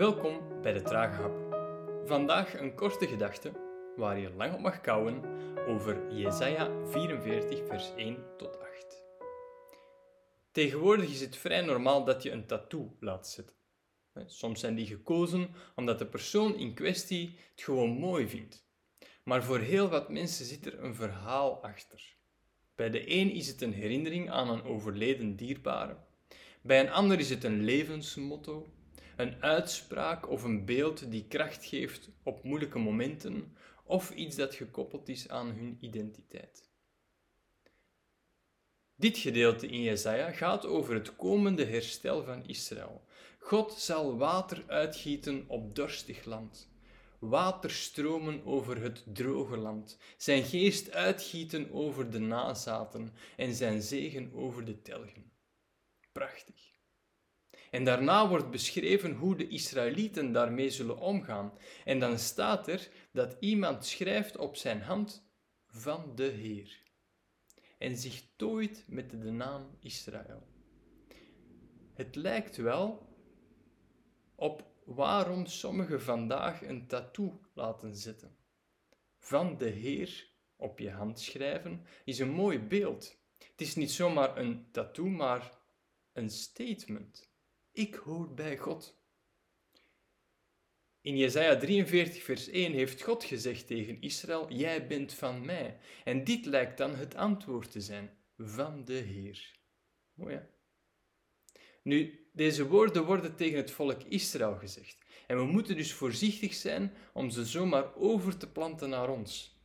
Welkom bij de Trage Hap. Vandaag een korte gedachte waar je lang op mag kouwen over Jesaja 44 vers 1 tot 8. Tegenwoordig is het vrij normaal dat je een tattoo laat zetten. Soms zijn die gekozen omdat de persoon in kwestie het gewoon mooi vindt. Maar voor heel wat mensen zit er een verhaal achter. Bij de een is het een herinnering aan een overleden dierbare. Bij een ander is het een levensmotto, een uitspraak of een beeld die kracht geeft op moeilijke momenten of iets dat gekoppeld is aan hun identiteit. Dit gedeelte in Jesaja gaat over het komende herstel van Israël. God zal water uitgieten op dorstig land, water stromen over het droge land, zijn geest uitgieten over de nazaten en zijn zegen over de telgen. Prachtig. En daarna wordt beschreven hoe de Israëlieten daarmee zullen omgaan. En dan staat er dat iemand schrijft op zijn hand van de Heer en zich tooit met de naam Israël. Het lijkt wel op waarom sommigen vandaag een tattoo laten zetten. Van de Heer op je hand schrijven is een mooi beeld. Het is niet zomaar een tattoo, maar een statement. Ik hoor bij God. In Jesaja 43, vers 1 heeft God gezegd tegen Israël: Jij bent van mij. En dit lijkt dan het antwoord te zijn: van de Heer. Mooi hè? Nu, deze woorden worden tegen het volk Israël gezegd. En we moeten dus voorzichtig zijn om ze zomaar over te planten naar ons.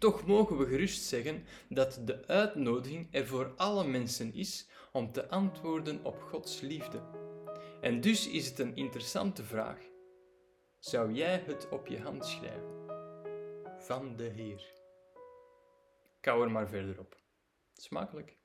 Toch mogen we gerust zeggen dat de uitnodiging er voor alle mensen is om te antwoorden op Gods liefde. En dus is het een interessante vraag. Zou jij het op je hand schrijven? Van de Heer. Kou er maar verder op. Smakelijk.